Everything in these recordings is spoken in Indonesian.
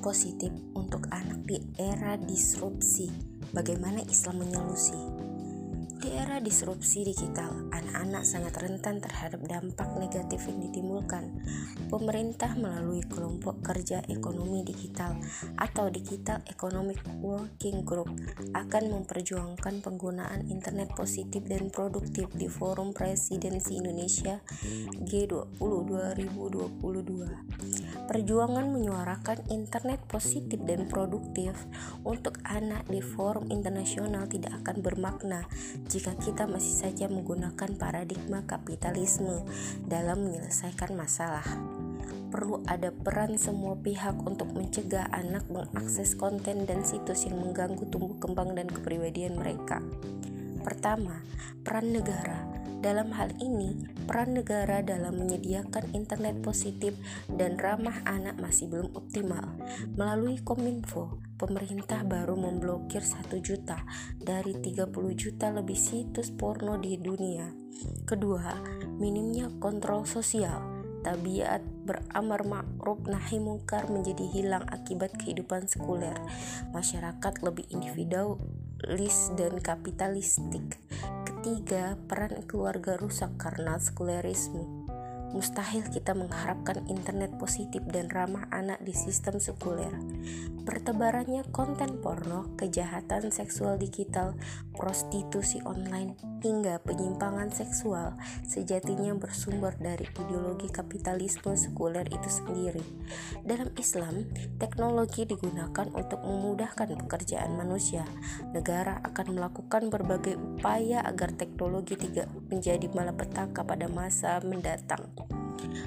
positif untuk anak di era disrupsi. Bagaimana Islam menyelusi? Era disrupsi digital, anak-anak sangat rentan terhadap dampak negatif yang ditimbulkan. Pemerintah melalui kelompok kerja ekonomi digital atau Digital Economic Working Group akan memperjuangkan penggunaan internet positif dan produktif di Forum Presidensi Indonesia G20 2022. Perjuangan menyuarakan internet positif dan produktif untuk anak di forum internasional tidak akan bermakna jika kita masih saja menggunakan paradigma kapitalisme dalam menyelesaikan masalah. Perlu ada peran semua pihak untuk mencegah anak mengakses konten dan situs yang mengganggu tumbuh kembang dan kepribadian mereka. Pertama, peran negara. Dalam hal ini, peran negara dalam menyediakan internet positif dan ramah anak masih belum optimal. Melalui Kominfo, pemerintah baru memblokir 1 juta dari 30 juta lebih situs porno di dunia. Kedua, minimnya kontrol sosial. Tabiat beramar ma'ruf nahi mungkar menjadi hilang akibat kehidupan sekuler. Masyarakat lebih individualis dan kapitalistik. Ketiga, peran keluarga rusak karena sekulerisme. Mustahil kita mengharapkan internet positif dan ramah anak di sistem sekuler. Pertebarannya konten porno, kejahatan seksual digital, prostitusi online, hingga penyimpangan seksual sejatinya bersumber dari ideologi kapitalisme sekuler itu sendiri. Dalam Islam, teknologi digunakan untuk memudahkan pekerjaan manusia. Negara akan melakukan berbagai upaya agar teknologi tidak menjadi malapetaka pada masa mendatang.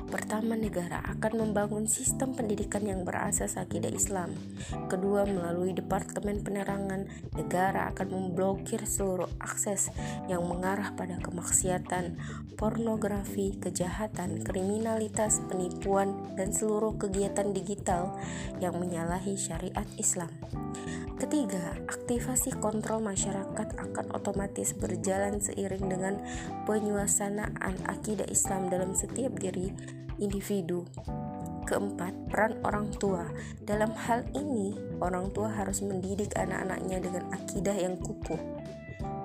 Pertama, negara akan membangun sistem pendidikan yang berasas akidah Islam. Kedua, melalui Departemen Penerangan, negara akan memblokir seluruh akses yang mengarah pada kemaksiatan, pornografi, kejahatan, kriminalitas, penipuan, dan seluruh kegiatan digital yang menyalahi syariat Islam. Ketiga, aktivasi kontrol masyarakat akan otomatis berjalan seiring dengan penyuasanaan akidah Islam dalam setiap diri individu. Keempat, peran orang tua. Dalam hal ini, orang tua harus mendidik anak-anaknya dengan akidah yang kukuh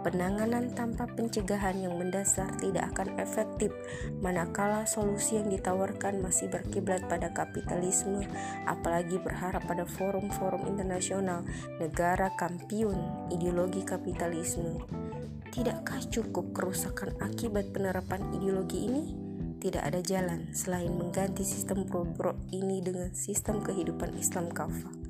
Penanganan tanpa pencegahan yang mendasar tidak akan efektif manakala solusi yang ditawarkan masih berkiblat pada kapitalisme, apalagi berharap pada forum-forum internasional negara kampiun ideologi kapitalisme. Tidakkah cukup kerusakan akibat penerapan ideologi ini? Tidak ada jalan selain mengganti sistem pro ini dengan sistem kehidupan Islam kafah.